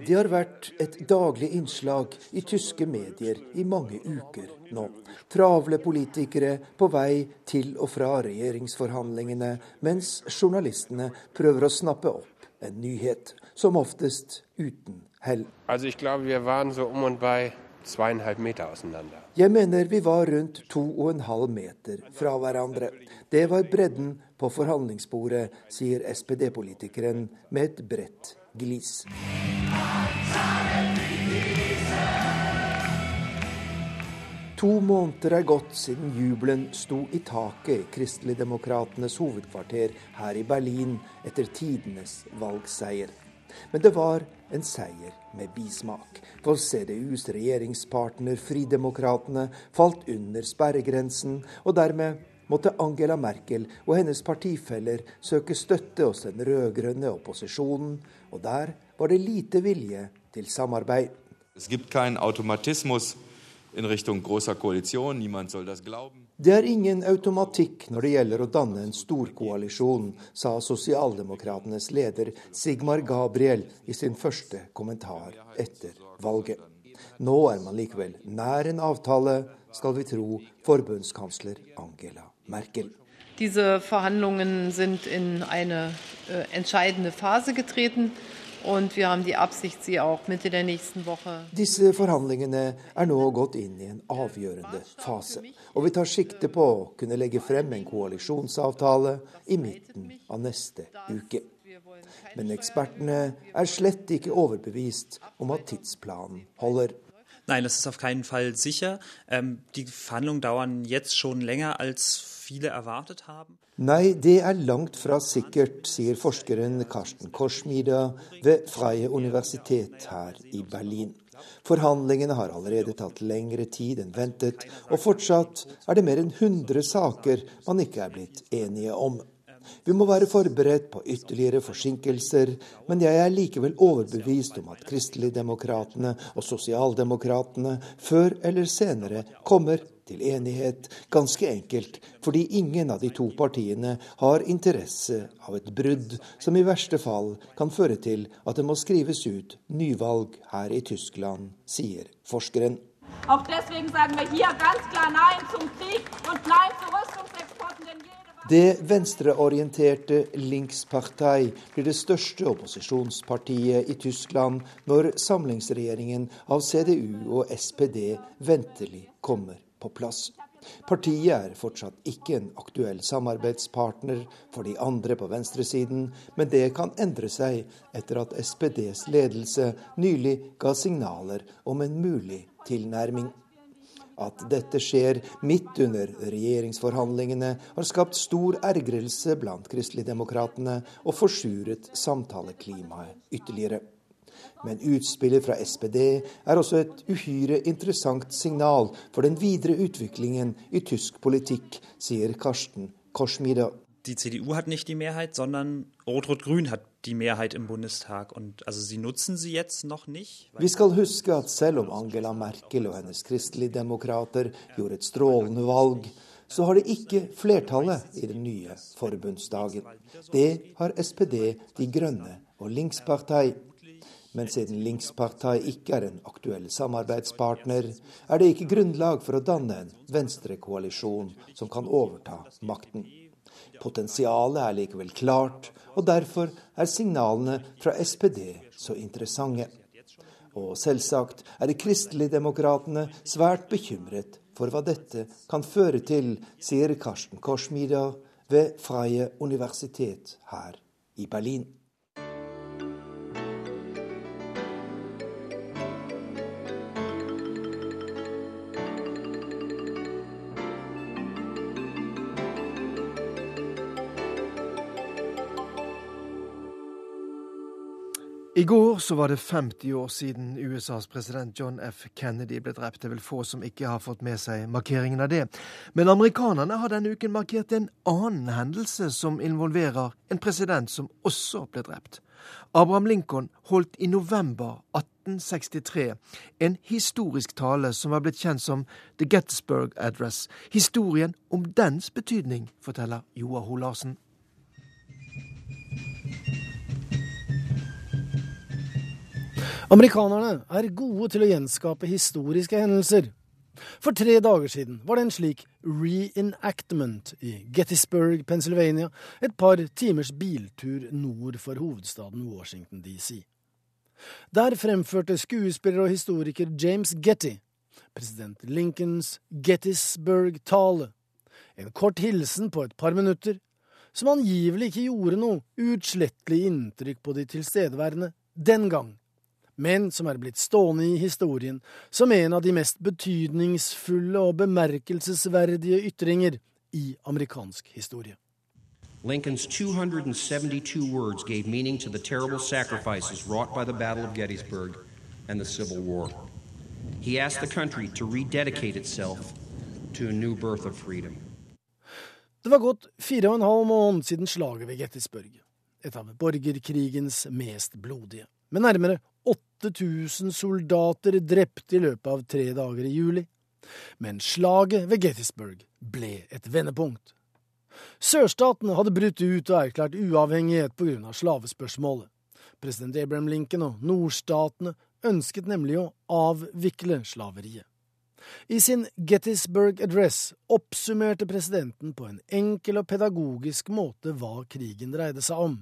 Det har vært et daglig innslag i tyske medier i mange uker nå. Travle politikere på vei til og fra regjeringsforhandlingene, mens journalistene prøver å snappe opp en nyhet, som oftest uten hell. Altså, jeg tror vi var så om og bei jeg mener vi var rundt to og en halv meter fra hverandre. Det var bredden på forhandlingsbordet, sier SPD-politikeren med et bredt glis. To måneder er gått siden jubelen sto i taket i Kristeligdemokratenes hovedkvarter her i Berlin etter tidenes valgseier. Men det var en seier med bismak. For CDUs regjeringspartner Fridemokratene falt under sperregrensen, og dermed måtte Angela Merkel og hennes partifeller søke støtte hos den rød-grønne opposisjonen, og der var det lite vilje til samarbeid. Es gibt keinen Automatismus in Richtung großer Koalition, niemand soll das glauben. Det er ingen automatikk når det gjelder å danne en storkoalisjon, sa sosialdemokratenes leder Sigmar Gabriel i sin første kommentar etter valget. Nå er man likevel nær en avtale, skal vi tro forbundskansler Angela Merkel. Diese Verhandlungen sind in eine äh, entscheidende Phase getreten. Und wir haben die Absicht, sie auch Mitte der nächsten Woche Disse forhandlingene er nå gått inn i en avgjørende fase. Og vi tar sikte på å kunne legge frem en koalisjonsavtale i midten av neste uke. Men ekspertene er slett ikke overbevist om at tidsplanen holder. Nein, das ist auf keinen Fall sicher. Ähm, die Verhandlungen dauern jetzt schon länger als? Nei, det er langt fra sikkert, sier forskeren Karsten Korsmida ved Freie Universitet her i Berlin. Forhandlingene har allerede tatt lengre tid enn ventet, og fortsatt er det mer enn 100 saker man ikke er blitt enige om. Vi må være forberedt på ytterligere forsinkelser, men jeg er likevel overbevist om at kristeligdemokratene og sosialdemokratene før eller senere kommer til enighet, ganske enkelt fordi ingen av de to partiene har interesse av et brudd som i verste fall kan føre til at det må skrives ut nyvalg her i Tyskland, sier forskeren. Auch deswegen sagen wir hier ganz klar Nein zum Krieg und Nein zur Rüstungsexporten, det venstreorienterte Linkspartei blir det største opposisjonspartiet i Tyskland når samlingsregjeringen av CDU og SPD ventelig kommer på plass. Partiet er fortsatt ikke en aktuell samarbeidspartner for de andre på venstresiden, men det kan endre seg etter at SPDs ledelse nylig ga signaler om en mulig tilnærming. At dette skjer midt under regjeringsforhandlingene, har skapt stor ergrelse blant kristeligdemokratene og forsuret samtaleklimaet ytterligere. Men utspillet fra SPD er også et uhyre interessant signal for den videre utviklingen i tysk politikk, sier Karsten Korsmida die CDU hat nicht die Mehrheit, sondern Rot-Rot-Grün hat die Mehrheit im Bundestag. Und also sie nutzen sie jetzt noch nicht. Vi skal huske at selv om Angela Merkel og hennes kristelige demokrater gjorde et strålende valg, så har de ikke flertallet i den nye forbundsdagen. Det har SPD, De Grønne og Linkspartei. Men siden Linkspartei ikke er en aktuell samarbeidspartner, er det ikke grunnlag for å danne en venstrekoalisjon som kan overta makten. Potensialet er likevel klart, og derfor er signalene fra SPD så interessante. Og selvsagt er de kristeligdemokratene svært bekymret for hva dette kan føre til, sier Karsten Korsmida ved Freie Universitet her i Berlin. I går så var det 50 år siden USAs president John F. Kennedy ble drept. Det er vel få som ikke har fått med seg markeringen av det. Men amerikanerne har denne uken markert en annen hendelse som involverer en president som også ble drept. Abraham Lincoln holdt i november 1863 en historisk tale som var blitt kjent som The Gettysburg Address. Historien om dens betydning, forteller Joar Ho Larsen. Amerikanerne er gode til å gjenskape historiske hendelser. For tre dager siden var det en slik reenactment i Gettysburg, Pennsylvania, et par timers biltur nord for hovedstaden Washington DC. Der fremførte skuespiller og historiker James Getty president Lincolns Gettysburg-tale, en kort hilsen på et par minutter, som angivelig ikke gjorde noe utslettelig inntrykk på de tilstedeværende den gang men som er blitt stående i historien som en av de mest betydningsfulle og bemerkelsesverdige ytringer i amerikansk historie. Lincoln's 272 words gave meaning to the terrible sacrifices wrought by the Battle of Gettysburg and the Civil War. He asked the country to rededicate itself to a new birth of freedom. Det var gått fire og en halv måned siden slaget ved Gettysburg, et av borgerkrigens mest blodige, men nærmere 8000 soldater drept i løpet av tre dager i juli. Men slaget ved Gettysburg ble et vendepunkt. Sørstatene hadde brutt ut og erklært uavhengighet på grunn av slavespørsmålet. President Abraham Lincoln og nordstatene ønsket nemlig å avvikle slaveriet. I sin Gettysburg Address oppsummerte presidenten på en enkel og pedagogisk måte hva krigen dreide seg om.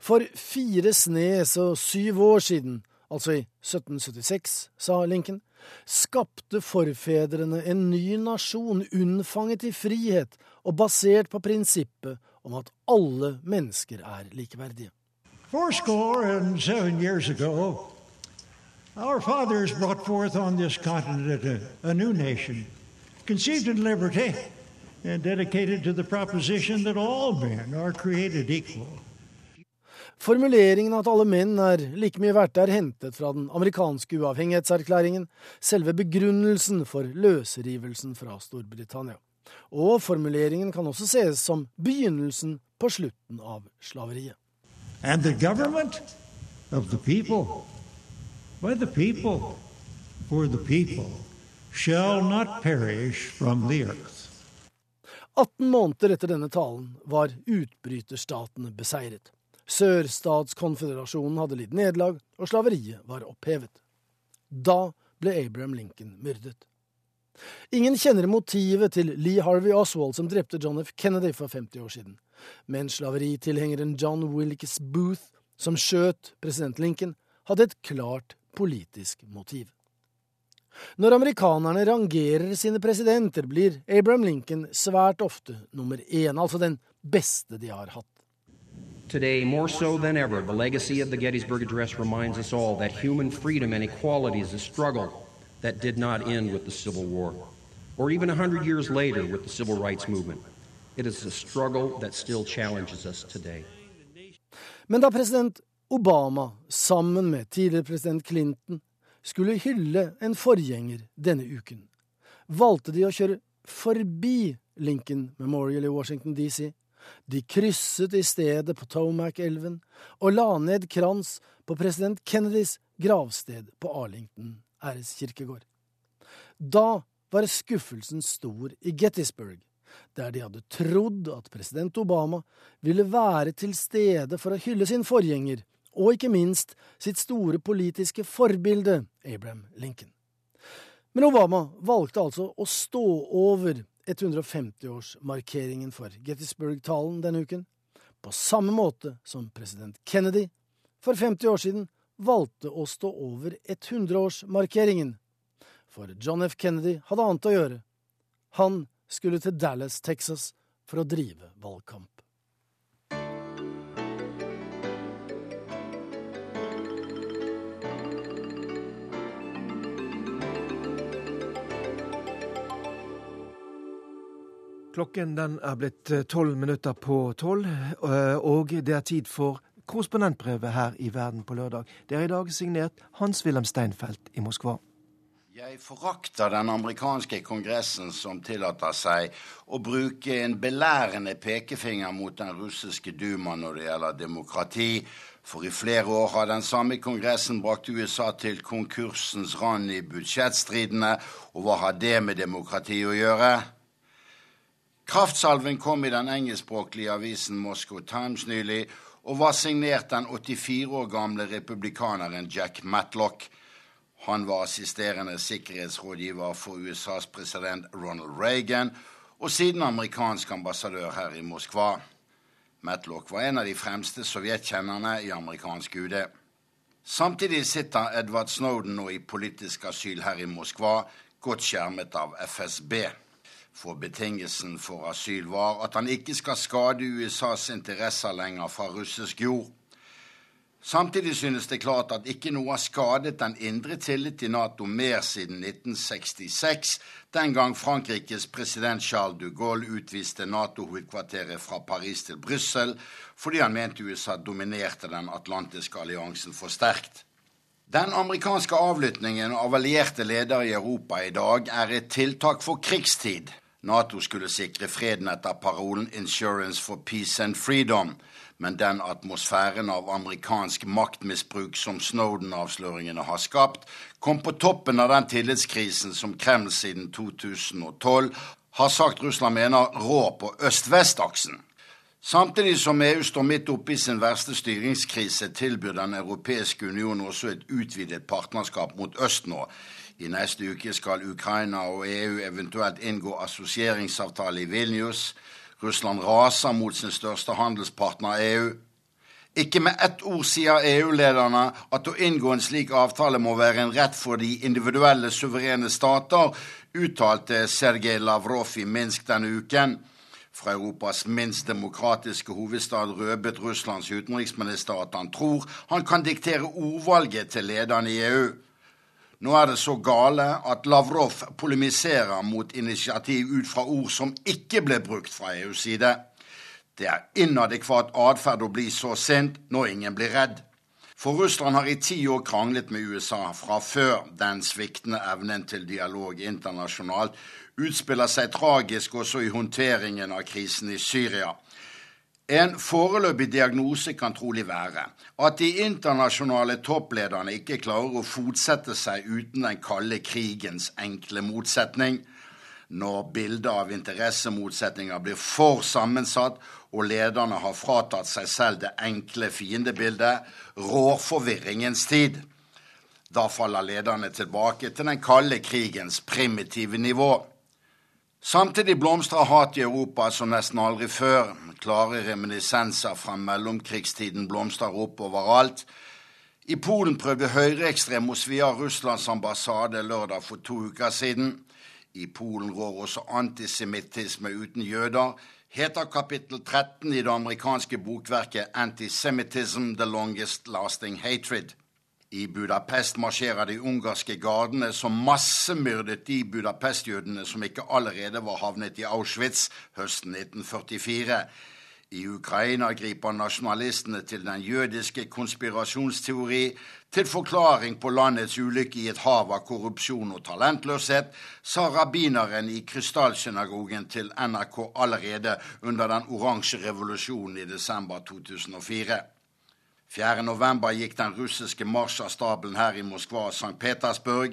For fire snes og syv år siden, altså i 1776, sa Lincoln, skapte forfedrene en ny nasjon unnfanget i frihet og basert på prinsippet om at alle mennesker er likeverdige. Fourscore and seven years ago, our fathers brought forth on this continent a, a new nation, conceived in liberty and dedicated to the proposition that all men are created equal. Formuleringen at alle menn er like mye verdt, er hentet fra den amerikanske uavhengighetserklæringen, selve begrunnelsen for løsrivelsen fra Storbritannia. Og formuleringen kan også ses som begynnelsen på slutten av slaveriet. And the government of the people, by the people, for the people, shall not perish from the earth. 18 måneder etter denne talen var utbryterstatene beseiret. Sørstatskonfederasjonen hadde lidd nederlag, og slaveriet var opphevet. Da ble Abraham Lincoln myrdet. Ingen kjenner motivet til Lee Harvey Oswald, som drepte John F. Kennedy for 50 år siden, men slaveritilhengeren John Wilkes Booth, som skjøt president Lincoln, hadde et klart politisk motiv. Når amerikanerne rangerer sine presidenter, blir Abraham Lincoln svært ofte nummer én, altså den beste de har hatt. Today, more so than ever, the legacy of the Gettysburg Address reminds us all that human freedom and equality is a struggle that did not end with the Civil War, or even a hundred years later with the Civil Rights Movement. It is a struggle that still challenges us today. Men da president Obama, sammen med tidligere president Clinton, skulle hylle en forgjenger denne uken, valgte de å kjøre forbi Lincoln Memorial i Washington DC de krysset i stedet Potomac-elven og la ned krans på president Kennedys gravsted på Arlington æreskirkegård. Da var skuffelsen stor i Gettysburg, der de hadde trodd at president Obama ville være til stede for å hylle sin forgjenger og ikke minst sitt store politiske forbilde, Abraham Lincoln. Men Obama valgte altså å stå over 150-årsmarkeringen for Gettysburg-talen denne uken, på samme måte som president Kennedy for 50 år siden valgte å stå over 100-årsmarkeringen. For John F. Kennedy hadde annet å gjøre. Han skulle til Dallas, Texas, for å drive valgkamp. Klokken den er blitt eh, tolv minutter på tolv, eh, og det er tid for korrespondentbrevet her i Verden på lørdag. Det er i dag signert Hans-Wilhelm Steinfeld i Moskva. Jeg forakter den amerikanske kongressen som tillater seg å bruke en belærende pekefinger mot den russiske duma når det gjelder demokrati, for i flere år har den samme kongressen brakt USA til konkursens rand i budsjettstridene, og hva har det med demokrati å gjøre? Kraftsalven kom i den engelskspråklige avisen Moscow Times nylig og var signert den 84 år gamle republikaneren Jack Matlock. Han var assisterende sikkerhetsrådgiver for USAs president Ronald Reagan og siden amerikansk ambassadør her i Moskva. Matlock var en av de fremste sovjetkjennerne i amerikansk UD. Samtidig sitter Edward Snowden nå i politisk asyl her i Moskva, godt skjermet av FSB for betingelsen for asyl var at han ikke skal skade USAs interesser lenger fra russisk jord. Samtidig synes det klart at ikke noe har skadet den indre tillit til Nato mer siden 1966, den gang Frankrikes president Charles de Gaulle utviste Nato-hovedkvarteret fra Paris til Brussel fordi han mente USA dominerte den atlantiske alliansen for sterkt. Den amerikanske avlytningen av allierte ledere i Europa i dag er et tiltak for krigstid. Nato skulle sikre freden etter parolen 'Insurance for Peace and Freedom', men den atmosfæren av amerikansk maktmisbruk som Snowden-avsløringene har skapt, kom på toppen av den tillitskrisen som Kreml siden 2012 har sagt Russland mener rår på øst-vest-aksen. Samtidig som EU står midt oppe i sin verste styringskrise, tilbyr Den europeiske union også et utvidet partnerskap mot øst nå. I neste uke skal Ukraina og EU eventuelt inngå assosieringsavtale i Vilnius. Russland raser mot sin største handelspartner EU. Ikke med ett ord sier EU-lederne at å inngå en slik avtale må være en rett for de individuelle suverene stater, uttalte Sergej Lavrov i Minsk denne uken. Fra Europas minst demokratiske hovedstad røpet Russlands utenriksminister at han tror han kan diktere ordvalget til lederne i EU. Nå er det så gale at Lavrov polemiserer mot initiativ ut fra ord som ikke ble brukt fra EUs side. Det er inadekvat atferd å bli så sint når ingen blir redd. For Russland har i ti år kranglet med USA fra før den sviktende evnen til dialog internasjonalt utspiller seg tragisk også i håndteringen av krisen i Syria. En foreløpig diagnose kan trolig være at de internasjonale topplederne ikke klarer å fotsette seg uten den kalde krigens enkle motsetning. Når bildet av interessemotsetninger blir for sammensatt og lederne har fratatt seg selv det enkle fiendebildet, rår forvirringens tid. Da faller lederne tilbake til den kalde krigens primitive nivå. Samtidig blomstrer hat i Europa som nesten aldri før. Klare reminiscenser fra mellomkrigstiden blomstrer opp overalt. I Polen prøvde høyreekstreme å svi av Russlands ambassade lørdag for to uker siden. I Polen rår også antisemittisme uten jøder, heter kapittel 13 i det amerikanske bokverket Antisemitism The Longest Lasting Hatred. I Budapest marsjerer de ungarske gardene som massemyrdet de Budapest-jødene som ikke allerede var havnet i Auschwitz høsten 1944. I Ukraina griper nasjonalistene til den jødiske konspirasjonsteori til forklaring på landets ulykke i et hav av korrupsjon og talentløshet, sa rabbineren i Krystallsynagogen til NRK allerede under den oransje revolusjonen i desember 2004. 4.11 gikk den russiske marsjastabelen her i Moskva og St. Petersburg.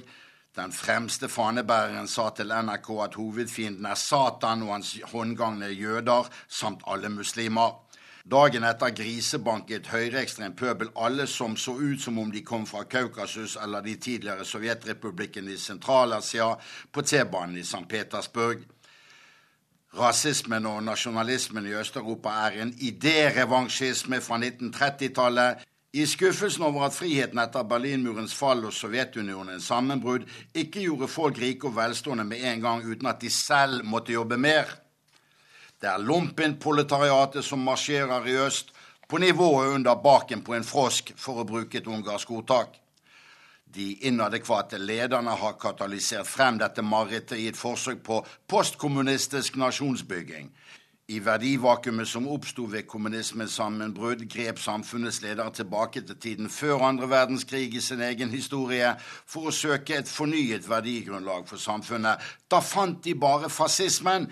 Den fremste fanebæreren sa til NRK at hovedfienden er Satan og hans håndgangne jøder, samt alle muslimer. Dagen etter grisebanket høyreekstrem pøbel alle som så ut som om de kom fra Kaukasus eller de tidligere sovjetrepublikkene i Sentral-Asia, på T-banen i St. Petersburg. Rasismen og nasjonalismen i Øst-Europa er en idérevansjisme fra 1930-tallet. I skuffelsen over at friheten etter Berlinmurens fall og Sovjetunionens sammenbrudd ikke gjorde folk rike og velstående med en gang uten at de selv måtte jobbe mer. Det er lumpenproletariatet som marsjerer i øst, på nivået under baken på en frosk, for å bruke et ungarsk ordtak. De inadekvate lederne har katalysert frem dette marerittet i et forsøk på postkommunistisk nasjonsbygging. I verdivakuumet som oppsto ved kommunismens sammenbrudd, grep samfunnets ledere tilbake til tiden før andre verdenskrig i sin egen historie for å søke et fornyet verdigrunnlag for samfunnet. Da fant de bare fascismen,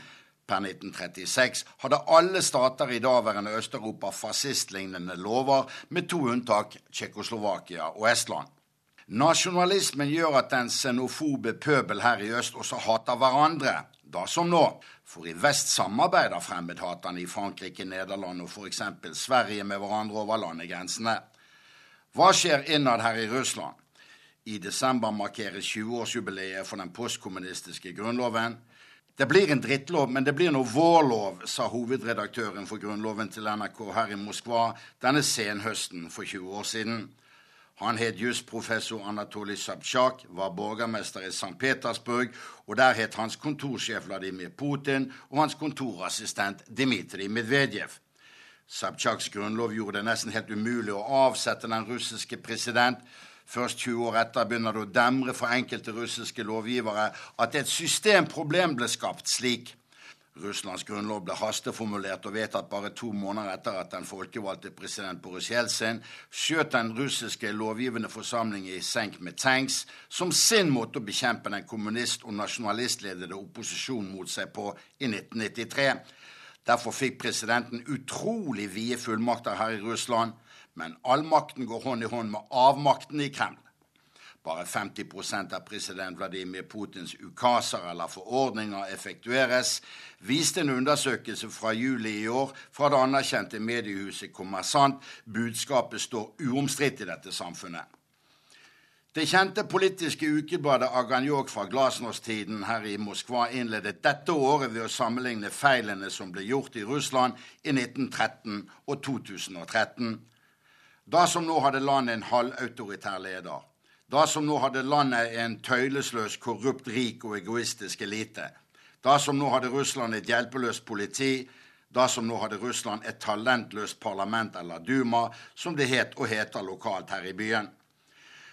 Per 1936 hadde alle stater i daværende Øst-Europa fascistlignende lover, med to unntak Tsjekkoslovakia og Estland. Nasjonalismen gjør at den xenofobe pøbel her i øst også hater hverandre, da som nå. For i vest samarbeider fremmedhaterne i Frankrike, Nederland og f.eks. Sverige med hverandre over landegrensene. Hva skjer innad her i Russland? I desember markeres 20-årsjubileet for den postkommunistiske grunnloven. Det blir en drittlov, men det blir nå vår lov, sa hovedredaktøren for Grunnloven til NRK her i Moskva denne senhøsten for 20 år siden. Han het jusprofessor Anatolij Sabtsjak, var borgermester i St. Petersburg, og der het hans kontorsjef Vladimir Putin og hans kontorassistent Dmitrij Medvedev. Sabtsjaks grunnlov gjorde det nesten helt umulig å avsette den russiske president, Først 20 år etter begynner det å demre for enkelte russiske lovgivere at et systemproblem ble skapt slik. Russlands grunnlov ble hasteformulert og vedtatt bare to måneder etter at den folkevalgte president Boris Jeltsin skjøt den russiske lovgivende forsamling i senk med tanks som sin måte å bekjempe den kommunist- og nasjonalistledede opposisjonen mot seg på i 1993. Derfor fikk presidenten utrolig vide fullmakter her i Russland. Men all makten går hånd i hånd med avmakten i Kreml. Bare 50% av president Vladimir Putins ukaser eller forordninger effektueres, viste en undersøkelse fra juli i år fra det anerkjente mediehuset Kommersant. Budskapet står uomstridt i dette samfunnet. Det kjente politiske ukebladet Aganjok fra glasnostiden her i Moskva innledet dette året ved å sammenligne feilene som ble gjort i Russland i 1913 og 2013 da som nå hadde landet en halvautoritær leder. Da som nå hadde landet en tøylesløs, korrupt, rik og egoistisk elite. Da som nå hadde Russland et hjelpeløst politi. Da som nå hadde Russland et talentløst parlament, eller Duma, som det het og heter lokalt her i byen.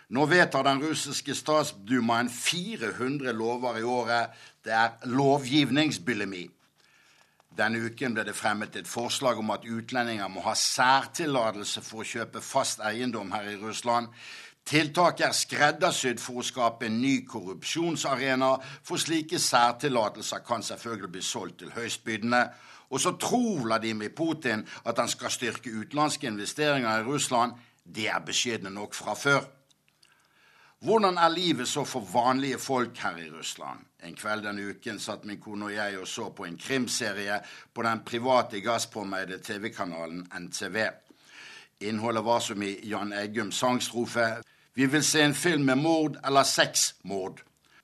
Nå vedtar den russiske statsdumaen 400 lover i året. Det er lovgivningsbylemi. Denne uken ble det fremmet et forslag om at utlendinger må ha særtillatelse for å kjøpe fast eiendom her i Russland. Tiltaket er skreddersydd for å skape en ny korrupsjonsarena, for slike særtillatelser kan selvfølgelig bli solgt til høystbydende. Og så tror Vladimir Putin at han skal styrke utenlandske investeringer i Russland. Det er beskjedne nok fra før. Hvordan er livet så for vanlige folk her i Russland? En kveld denne uken satt min kone og jeg og så på en krimserie på den private Gazprom-eide TV-kanalen NTV. Innholdet var som i Jan Eggums sangstrofe Vi vil se en film med mord eller sexmord.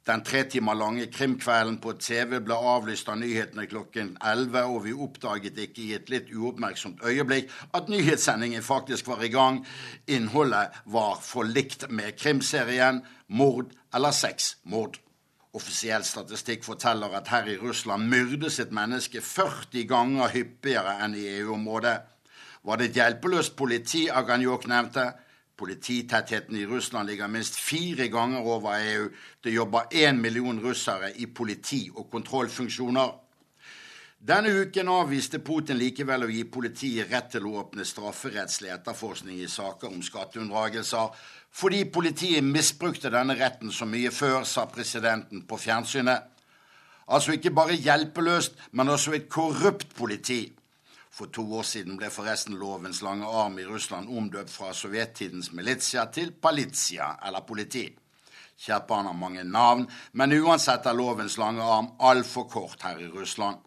Den tre timer lange krimkvelden på TV ble avlyst av nyhetene klokken 11, og vi oppdaget ikke i et litt uoppmerksomt øyeblikk at nyhetssendingen faktisk var i gang. Innholdet var for likt med krimserien Mord eller sexmord. Offisiell statistikk forteller at her i Russland myrdes et menneske 40 ganger hyppigere enn i EU-området. Var det et hjelpeløst politi Aganjok nevnte? Polititettheten i Russland ligger minst fire ganger over EU. Det jobber én million russere i politi- og kontrollfunksjoner. Denne uken avviste Putin likevel å gi politiet rett til å åpne strafferettslig etterforskning i saker om skatteunndragelser, fordi politiet misbrukte denne retten så mye før, sa presidenten på fjernsynet. Altså ikke bare hjelpeløst, men også et korrupt politi. For to år siden ble forresten lovens lange arm i Russland omdøpt fra sovjettidens militsja til palitsia, eller politi. Kjerpan har mange navn, men uansett er lovens lange arm altfor kort her i Russland.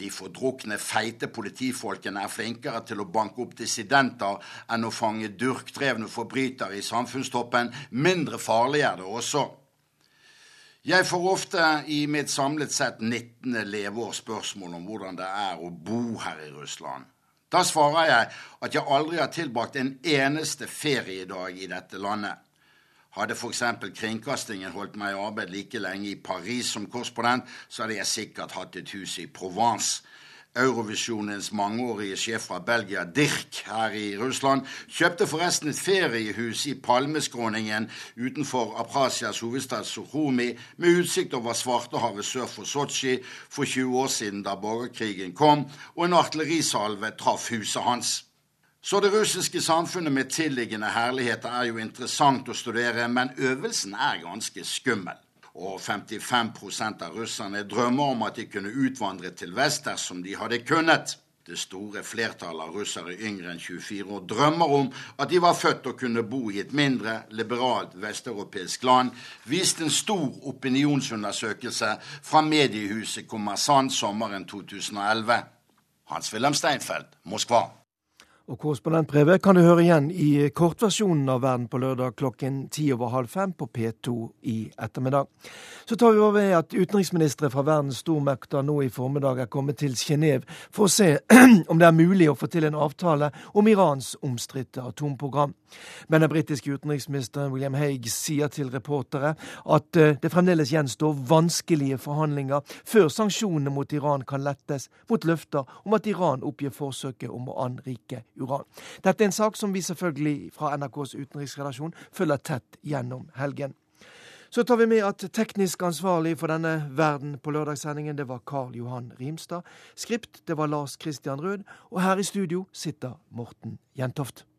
De fordrukne, feite politifolkene er flinkere til å banke opp dissidenter enn å fange durkdrevne forbrytere i samfunnstoppen. Mindre farlig er det også. Jeg får ofte i mitt samlet sett 19. leveår spørsmål om hvordan det er å bo her i Russland. Da svarer jeg at jeg aldri har tilbrakt en eneste feriedag i dette landet. Hadde f.eks. kringkastingen holdt meg i arbeid like lenge i Paris som korrespondent, så hadde jeg sikkert hatt et hus i Provence. Eurovisjonens mangeårige sjef fra Belgia, Dirk, her i Russland, kjøpte forresten et feriehus i palmeskråningen utenfor Aprasias hovedstad Sukhumi, med utsikt over Svartehavet sør for Sotsji for 20 år siden, da borgerkrigen kom, og en artillerisalve traff huset hans. Så det russiske samfunnet med tilliggende herligheter er jo interessant å studere, men øvelsen er ganske skummel. Og 55% av russerne drømmer om at de kunne utvandre til vest dersom de hadde kunnet. Det store flertallet av russere yngre enn 24 år drømmer om at de var født og kunne bo i et mindre, liberalt vesteuropeisk land, viste en stor opinionsundersøkelse fra mediehuset Kommersant sommeren 2011. Hans-Wilhelm Steinfeld, Moskva. Og Korrespondentbrevet kan du høre igjen i kortversjonen av Verden på lørdag klokken ti over halv fem på P2 i ettermiddag. Så tar vi over ved at utenriksministre fra verdens stormakter nå i formiddag er kommet til Genéve for å se om det er mulig å få til en avtale om Irans omstridte atomprogram. Men den britiske utenriksministeren William Hague sier til reportere at eh, det fremdeles gjenstår vanskelige forhandlinger før sanksjonene mot Iran kan lettes, mot løfter om at Iran oppgir forsøket om å anrike uran. Dette er en sak som vi selvfølgelig fra NRKs utenriksredaksjon følger tett gjennom helgen. Så tar vi med at teknisk ansvarlig for denne Verden på lørdagssendingen, det var Karl Johan Rimstad. Skript, det var Lars Christian Rød. Og her i studio sitter Morten Jentoft.